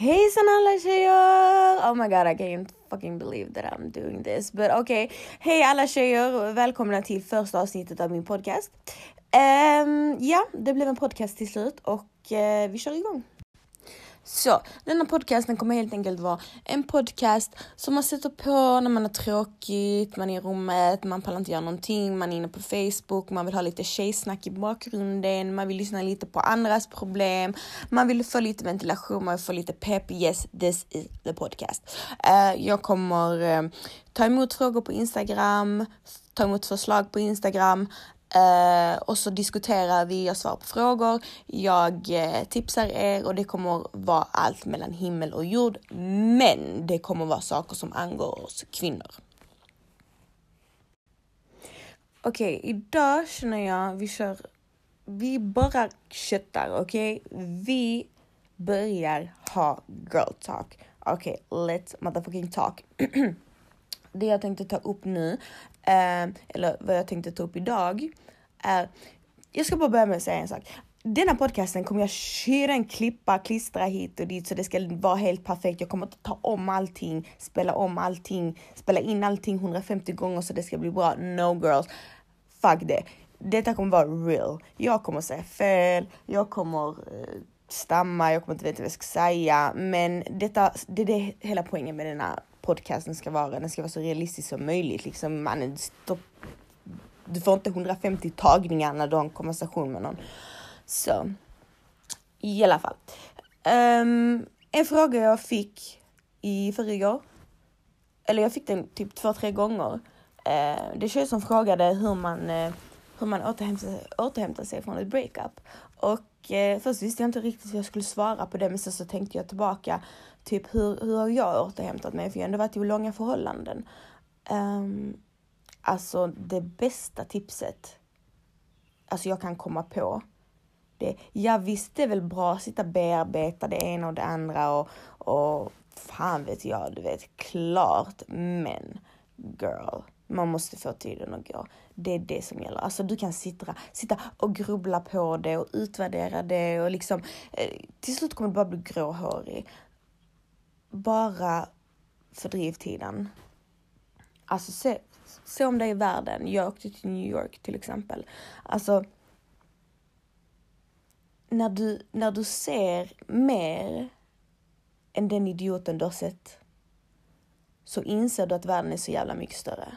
Hejsan alla tjejer! Oh my god I can't fucking believe that I'm doing this. But. Okay. Hej alla tjejer! Välkomna till första avsnittet av min podcast. Um, ja, det blev en podcast till slut och uh, vi kör igång. Så denna podcasten kommer helt enkelt vara en podcast som man sätter på när man har tråkigt, man är i rummet, man pallar inte göra någonting, man är inne på Facebook, man vill ha lite tjejsnack i bakgrunden, man vill lyssna lite på andras problem, man vill få lite ventilation, man vill få lite pepp. Yes, this is the podcast. Uh, jag kommer uh, ta emot frågor på Instagram, ta emot förslag på Instagram, Uh, och så diskuterar vi, jag svarar på frågor, jag uh, tipsar er och det kommer vara allt mellan himmel och jord. Men det kommer vara saker som angår oss kvinnor. Okej, okay, idag känner jag vi kör, vi bara köttar, okej? Okay? Vi börjar ha girl talk. Okej, okay, let's motherfucking talk. det jag tänkte ta upp nu, eh, eller vad jag tänkte ta upp idag, är... Jag ska bara börja med att säga en sak. Denna podcasten kommer jag köra en klippa, klistra hit och dit så det ska vara helt perfekt. Jag kommer att ta om allting, spela om allting, spela in allting 150 gånger så det ska bli bra. No girls, fuck det. Detta kommer vara real. Jag kommer säga fel, jag kommer eh, stamma, jag kommer inte veta vad jag ska säga. Men detta, det är det hela poängen med denna podcasten ska vara. Den ska vara så realistisk som möjligt. Liksom, man, stopp, du får inte 150 tagningar när du har en konversation med någon. Så i alla fall. Um, en fråga jag fick i förrgår, eller jag fick den typ två, tre gånger. Uh, det är tjejer som frågade hur man, uh, hur man återhämtar, återhämtar sig från ett breakup. Och uh, först visste jag inte riktigt hur jag skulle svara på det, men sen så tänkte jag tillbaka typ hur, hur har jag återhämtat mig? För jag har ändå varit i långa förhållanden. Um, alltså det bästa tipset, alltså jag kan komma på, det, Ja, visst, det är väl bra att sitta och bearbeta det ena och det andra och, och fan vet jag, du vet, klart, men girl, man måste få tiden att gå. Det är det som gäller. Alltså du kan sitta, sitta och grubbla på det och utvärdera det och liksom eh, till slut kommer du bara bli gråhårig bara fördriv tiden. Alltså se, se om det är världen. Jag åkte till New York till exempel. Alltså, när du, när du ser mer än den idioten du har sett så inser du att världen är så jävla mycket större.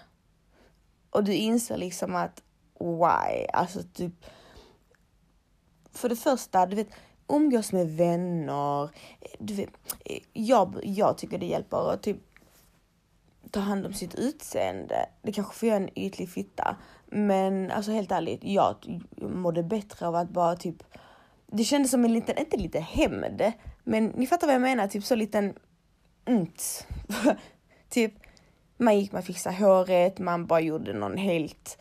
Och du inser liksom att why? Alltså typ. För det första, du vet, umgås med vänner. Du vet, jag, jag tycker det hjälper att typ ta hand om sitt utseende. Det kanske får göra en ytlig fitta. Men alltså helt ärligt, jag mådde bättre av att bara typ... Det kändes som en liten, inte lite hämnd, men ni fattar vad jag menar, typ så liten... mm, typ, man gick, man fixade håret, man bara gjorde någon helt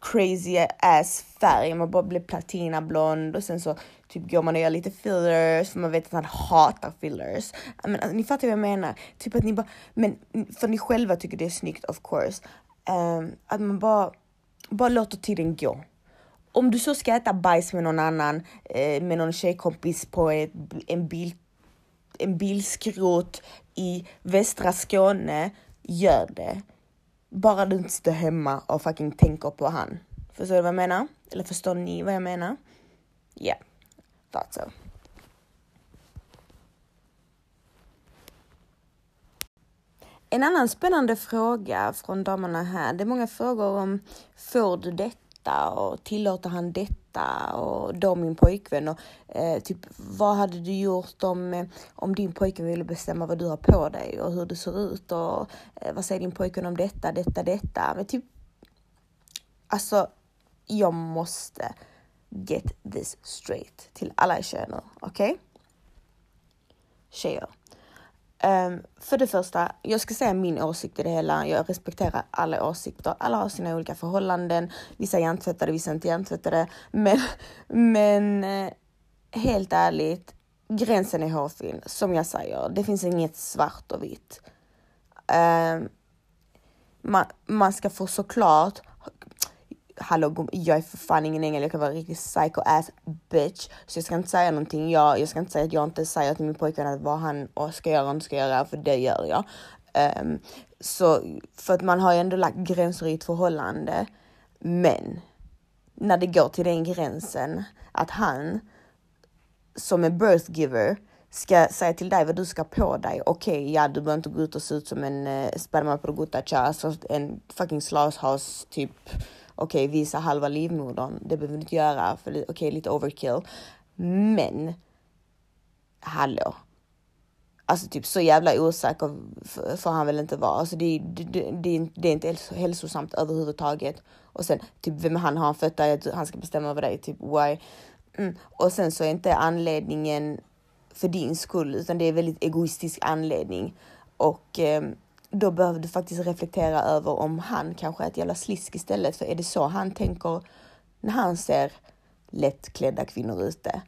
crazy ass färg. Man bara blev platinablond och sen så typ går man och gör lite fillers för man vet att han hatar fillers. Men alltså, ni fattar vad jag menar. Typ att ni bara, men för ni själva tycker det är snyggt of course. Um, att man bara, bara låter tiden gå. Om du så ska äta bajs med någon annan, eh, med någon tjejkompis på ett, en bil en bilskrot i västra Skåne, gör det. Bara du inte sitter hemma och fucking tänker på han. Förstår du vad jag menar? Eller förstår ni vad jag menar? Ja, yeah, thought so. En annan spännande fråga från damerna här. Det är många frågor om får du detta och tillåter han detta och då min pojkvän och eh, typ vad hade du gjort om, eh, om din pojkvän ville bestämma vad du har på dig och hur du ser ut och eh, vad säger din pojkvän om detta, detta, detta. Men typ alltså jag måste get this straight till alla tjejer nu, okej? Okay? Tjejer. Um, för det första, jag ska säga min åsikt i det hela. Jag respekterar alla åsikter. Alla har sina olika förhållanden. Vissa är hjärntvättade, vissa är inte hjärntvättade. Men, men eh, helt ärligt, gränsen är hårfin. Som jag säger, det finns inget svart och vitt. Ehm, um, man, man ska få såklart hallå jag är för fan ingen ängel, jag kan vara en riktig psycho ass bitch. Så jag ska inte säga någonting, jag, jag ska inte säga att jag inte säger till min pojkvän att vad han ska göra och inte ska göra, för det gör jag. Um, så för att man har ju ändå lagt gränser i ett förhållande. Men när det går till den gränsen att han som är birthgiver ska säga till dig vad du ska på dig. Okej, okay, ja, du behöver inte gå ut och se ut som en eh, uh, spermaproduktacha, alltså en fucking slashouse typ. Okej, okay, visa halva livmodern. Det behöver du inte göra för okej, okay, lite overkill. Men hallå, Alltså typ så jävla osäker får han väl inte vara. Alltså det, det, det, det är inte hälsosamt överhuvudtaget. Och sen typ vem han har han fött dig han ska bestämma över dig, typ why? Mm. Och sen så är inte anledningen för din skull utan det är väldigt egoistisk anledning. Och eh, då behöver du faktiskt reflektera över om han kanske är ett jävla slisk istället. För är det så han tänker när han ser lättklädda kvinnor ute?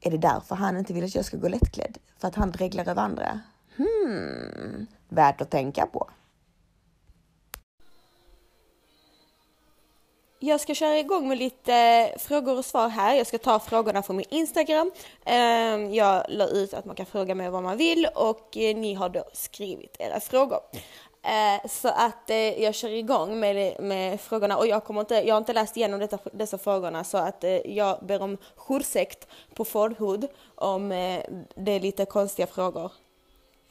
Är det därför han inte vill att jag ska gå lättklädd? För att han dreglar över andra? Hmm, värt att tänka på. Jag ska köra igång med lite eh, frågor och svar här. Jag ska ta frågorna från min Instagram. Ehm, jag la ut att man kan fråga mig vad man vill och eh, ni har då skrivit era frågor. Eh, så att jag kör igång med, med frågorna och jag, kommer inte, jag har inte läst igenom detta, dessa frågorna så att jag ber om ursäkt på förhud om det är lite konstiga frågor.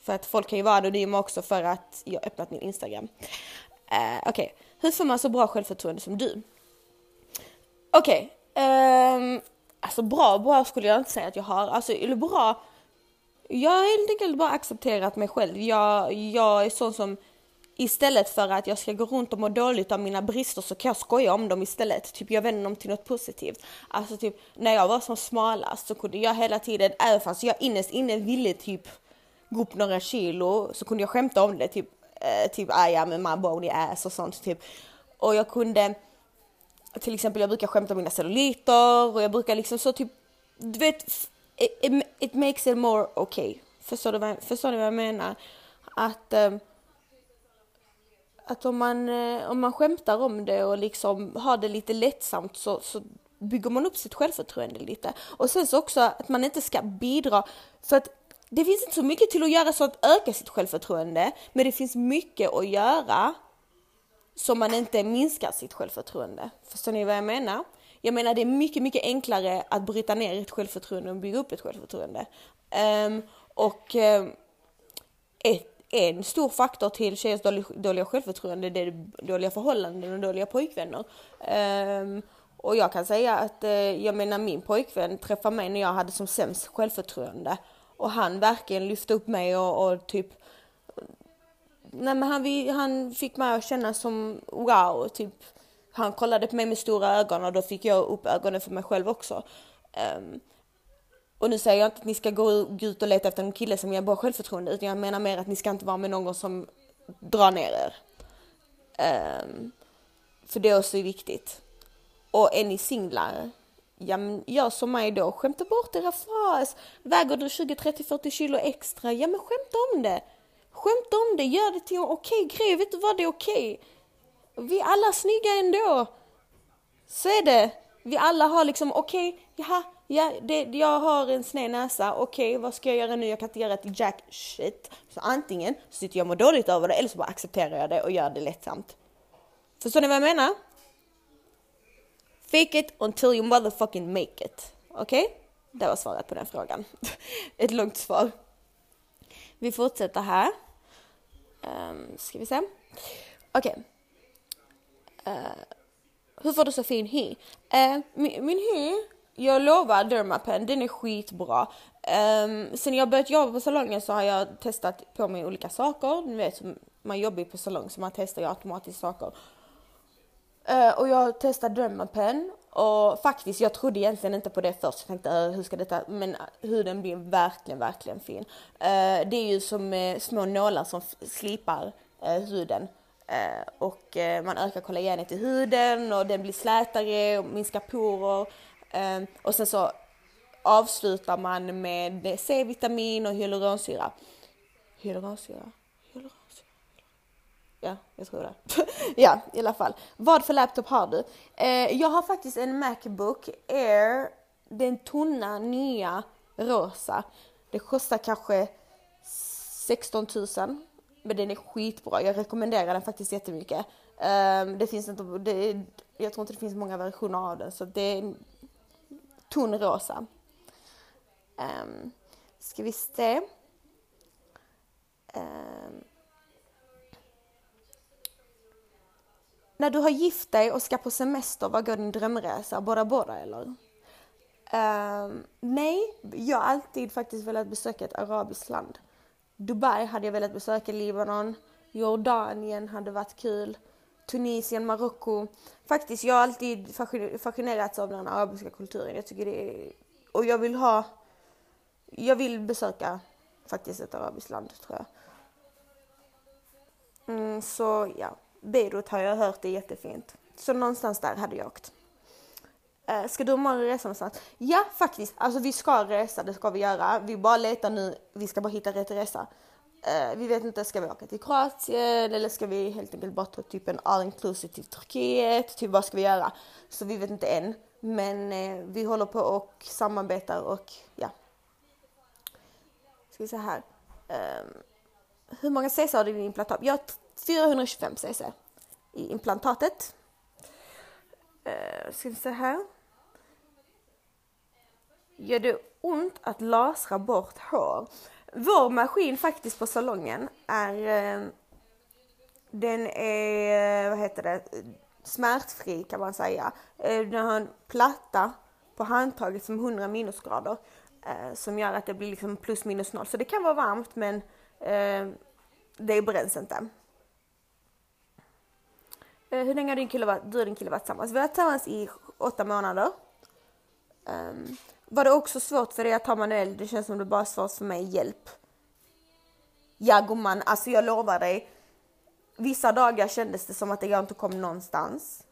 För att folk kan ju vara anonyma också för att jag öppnat min Instagram. Okej, okay. hur får man så bra självförtroende som du? Okej, okay. um, alltså bra, bra skulle jag inte säga att jag har. Alltså, eller bra, jag har helt enkelt bara accepterat mig själv. Jag, jag är sån som Istället för att jag ska gå runt och må dåligt av mina brister så kan jag skoja om dem istället. Typ jag vänder dem till något positivt. Alltså typ när jag var som smalast så kunde jag hela tiden, även fast jag innerst inne ville typ gå upp några kilo så kunde jag skämta om det. Typ, eh, typ I ja men my bony ass och sånt typ. Och jag kunde, till exempel jag brukar skämta om mina celluliter och jag brukar liksom så typ, du vet, it, it, makes it more okay. Förstår du vad, förstår du vad jag menar? Att um, att om man, eh, om man skämtar om det och liksom har det lite lättsamt så, så bygger man upp sitt självförtroende lite. Och sen så också att man inte ska bidra, för att det finns inte så mycket till att göra så att öka sitt självförtroende, men det finns mycket att göra så man inte minskar sitt självförtroende. Förstår ni vad jag menar? Jag menar det är mycket, mycket enklare att bryta ner ett självförtroende och bygga upp ett självförtroende. Um, och um, ett en stor faktor till tjejers dåliga självförtroende, det är dåliga förhållanden och dåliga pojkvänner. Um, och jag kan säga att, uh, jag menar min pojkvän träffade mig när jag hade som sämst självförtroende. Och han verkligen lyfte upp mig och, och typ Nej men han, han fick mig att känna som wow, typ han kollade på mig med stora ögon och då fick jag upp ögonen för mig själv också. Um, och nu säger jag inte att ni ska gå, ut och leta efter en kille som ger bra självförtroende utan jag menar mer att ni ska inte vara med någon som drar ner er. Um, för det är också viktigt. Och är ni singlar, ja men gör som mig då, skämta bort era fas. Väger du 20, 30, 40 kilo extra, ja men skämta om det. Skämta om det, gör det till en okej okay grej, vet du vad det är okej? Okay. Vi är alla snygga ändå. Så är det. Vi alla har liksom okej, okay, jaha, ja, det, jag har en sned näsa, okej okay, vad ska jag göra nu? Jag kan inte göra ett jack shit. Så antingen så sitter jag och mår dåligt över det eller så bara accepterar jag det och gör det lättsamt. Förstår ni vad jag menar? Fake it until you motherfucking make it. Okej? Okay? Det var svaret på den frågan. Ett långt svar. Vi fortsätter här. Um, ska vi se. Okej. Okay. Uh, hur får du så fin hy? Eh, uh, min, min hy jag lovar Dermapen, den är skitbra. Um, sen jag börjat jobba på salongen så har jag testat på mig olika saker. Ni vet, man jobbar ju på salong så man testar ju automatiskt saker. Uh, och jag testade Dermapen och faktiskt, jag trodde egentligen inte på det först. Jag tänkte, eh, hur ska detta, men eh, huden blir verkligen, verkligen fin. Uh, det är ju som uh, små nålar som slipar huden. och man ökar kollagenet i huden och den blir slätare och minskar porer. Och sen så avslutar man med C-vitamin och hyaluronsyra. Hyaluronsyra? Ja, jag tror det. ja, i alla fall. Vad för laptop har du? Eh, jag har faktiskt en Macbook Air, den tunna, nya, rosa. Det kostar kanske 16 000. Men den är skitbra, jag rekommenderar den faktiskt jättemycket. Eh, det finns inte, det, jag tror inte det finns många versioner av den så det är tunn rosa. Eh, ska vi se. Eh, när du har gift dig och ska på semester, vad går din drömresa? Bora Bora eller? Uh, nej, jag har alltid faktiskt velat besöka ett arabiskt land. Dubai hade jag velat besöka, Libanon, Jordanien hade varit kul, Tunisien, Marocko. Faktiskt, jag har alltid fascinerats av den arabiska kulturen. Jag tycker det är... Och jag vill ha... Jag vill besöka faktiskt ett arabiskt land, tror jag. Mm, så ja, Beirut har jag hört är jättefint. Så någonstans där hade jag åkt. Eh, ska du och Mario resa någonstans? Ja, faktiskt. Alltså vi ska resa, det ska vi göra. Vi bara letar nu, vi ska bara hitta rätt resa. Eh, vi vet inte, ska vi åka till Kroatien eller ska vi helt enkelt bara ta typ en all inclusive till Turkiet? Typ vad ska vi göra? Så vi vet inte än. Men eh, vi håller på och samarbetar och ja. Ska vi se här. Um, hur många cc har du i din implantat? Jag har 425 cc i implantatet. Uh, ska vi se här. Gör det ont att lasra bort hår? Vår maskin faktiskt på salongen är uh, den är, vad heter det, smärtfri kan man säga. Eh, den har en platta på handtaget som 100 minusgrader som gör att det blir liksom plus minus noll. Så det kan vara varmt men det bränns inte. Eh, hur länge har din kille varit, du och din kille varit tillsammans? Vi har varit tillsammans i åtta månader. Um, var det också svårt för dig att ta manuell? Det känns som det bara är svårt för mig. Hjälp. Ja gumman, alltså jag lovar dig. Vissa dagar kändes det som att jag inte kom någonstans.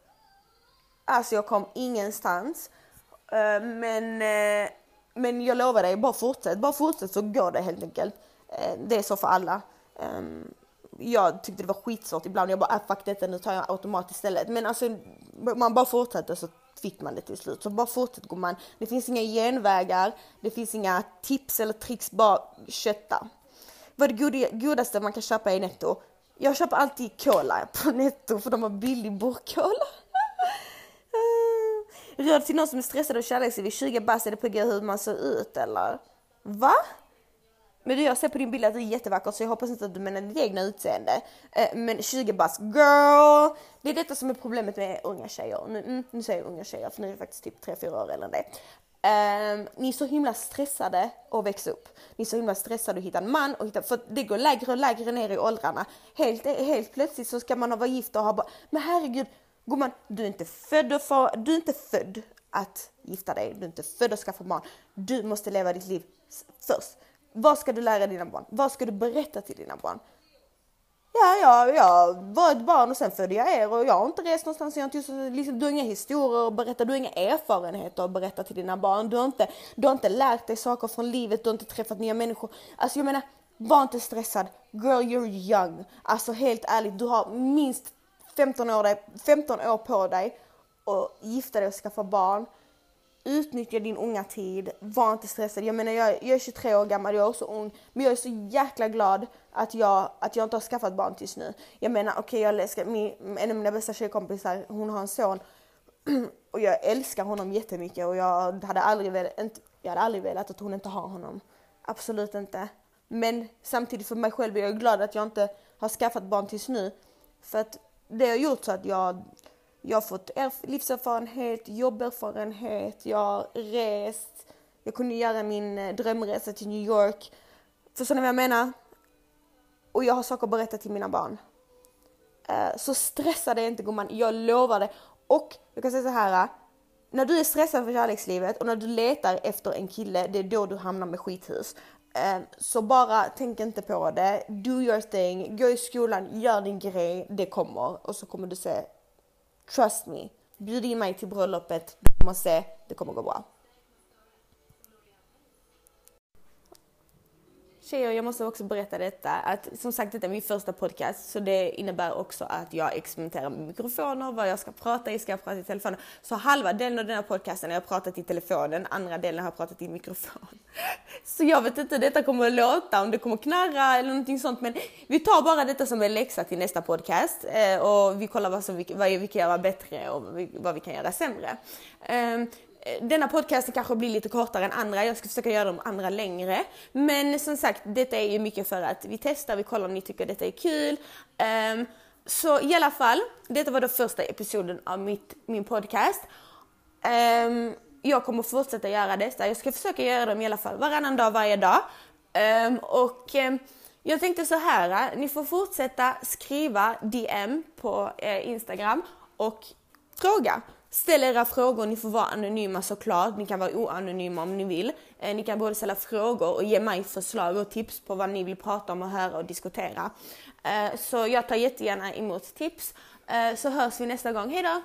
Alltså jag kom ingenstans. Uh, men, uh, men jag lovar dig, bara fortsätt. Bara fortsätt så går det helt enkelt. Uh, det är så för alla. Um, jag tyckte det var skitsvårt ibland. Jag bara, ah, fuck detta, nu tar jag automatiskt istället. Men alltså, man bara fortsätter så fick man det till slut. Så bara fortsätt gumman. Det finns inga genvägar, det finns inga tips eller tricks, bara kötta. Vad är det godaste man kan köpa i Netto? Jag köper alltid cola på Netto för de har billig burkcola. Råd till någon som är stressad och kärleksfull vid 20 bast är det på hur man ser ut eller? Va? Men du, jag ser på din bild att du är jättevacker så jag hoppas inte att du menar ditt egna utseende. Eh, men 20 bast, girl! Det är detta som är problemet med unga tjejer. Nu, mm, nu säger jag unga tjejer för nu är jag faktiskt typ 3-4 år äldre än det. Um, ni är så himla stressade att växa upp. Ni är så himla stressade att hitta en man och hitta, för det går lägre och lägre ner i åldrarna. Helt, helt plötsligt så ska man vara gift och ha barn. Men herregud, gumman, du är inte född för, du är inte född att gifta dig. Du är inte född att skaffa barn. Du måste leva ditt liv först. Vad ska du lära dina barn? Vad ska du berätta till dina barn? Ja, ja, jag var ett barn och sen födde jag er och jag har inte rest någonstans. Jag har inte, liksom, du har inga historier att berätta, du har inga erfarenheter att berätta till dina barn. Du har, inte, du har inte lärt dig saker från livet, du har inte träffat nya människor. Alltså jag menar, var inte stressad. Girl, you're young. Alltså helt ärligt, du har minst 15 år, 15 år på dig att gifta dig och skaffa barn utnyttja din unga tid, var inte stressad. Jag menar jag, jag är 23 år gammal, jag är också ung, men jag är så jäkla glad att jag, att jag inte har skaffat barn tills nu. Jag menar okej, okay, jag älskar, min, en av mina bästa tjejkompisar, hon har en son och jag älskar honom jättemycket och jag hade aldrig velat, inte, jag hade aldrig velat att hon inte har honom. Absolut inte. Men samtidigt för mig själv är jag glad att jag inte har skaffat barn tills nu. För att det har gjort så att jag jag har fått livserfarenhet, jobberfarenhet, jag har rest, jag kunde göra min eh, drömresa till New York. Förstår ni vad jag menar? Och jag har saker att berätta till mina barn. Eh, så stressa dig inte gumman, jag lovar det. Och jag kan säga så här. Eh, när du är stressad för kärlekslivet och när du letar efter en kille, det är då du hamnar med skithus. Så bara tänk inte på det, do your thing, gå i skolan, gör din grej, det kommer och så kommer du se Trust me. Bjud in mig till bröllopet. Du kommer se, det kommer gå bra. Tjejer, jag måste också berätta detta, att som sagt detta är min första podcast, så det innebär också att jag experimenterar med mikrofoner, vad jag ska prata i, ska jag prata i telefonen? Så halva delen av den här podcasten har jag pratat i telefonen, andra delen har jag pratat i mikrofon. Så jag vet inte hur detta kommer att låta, om det kommer knarra eller någonting sånt, men vi tar bara detta som en läxa till nästa podcast eh, och vi kollar vad, som vi, vad vi kan göra bättre och vad vi kan göra sämre. Ehm, Eh, denna podcasten kanske blir lite kortare än andra, jag ska försöka göra de andra längre. Men som sagt, detta är ju mycket för att vi testar, vi kollar om ni tycker detta är kul. Um, så i alla fall, detta var då första episoden av mitt, min podcast. Um, jag kommer fortsätta göra detta, jag ska försöka göra dem i alla fall varannan dag varje dag. Um, och jag tänkte så här, eh, ni får fortsätta skriva DM på eh, Instagram och fråga. Ställ era frågor, ni får vara anonyma såklart, ni kan vara oanonyma om ni vill. Eh, ni kan både ställa frågor och ge mig förslag och tips på vad ni vill prata om och höra och diskutera. Eh, så jag tar jättegärna emot tips. Eh, så hörs vi nästa gång, hejdå!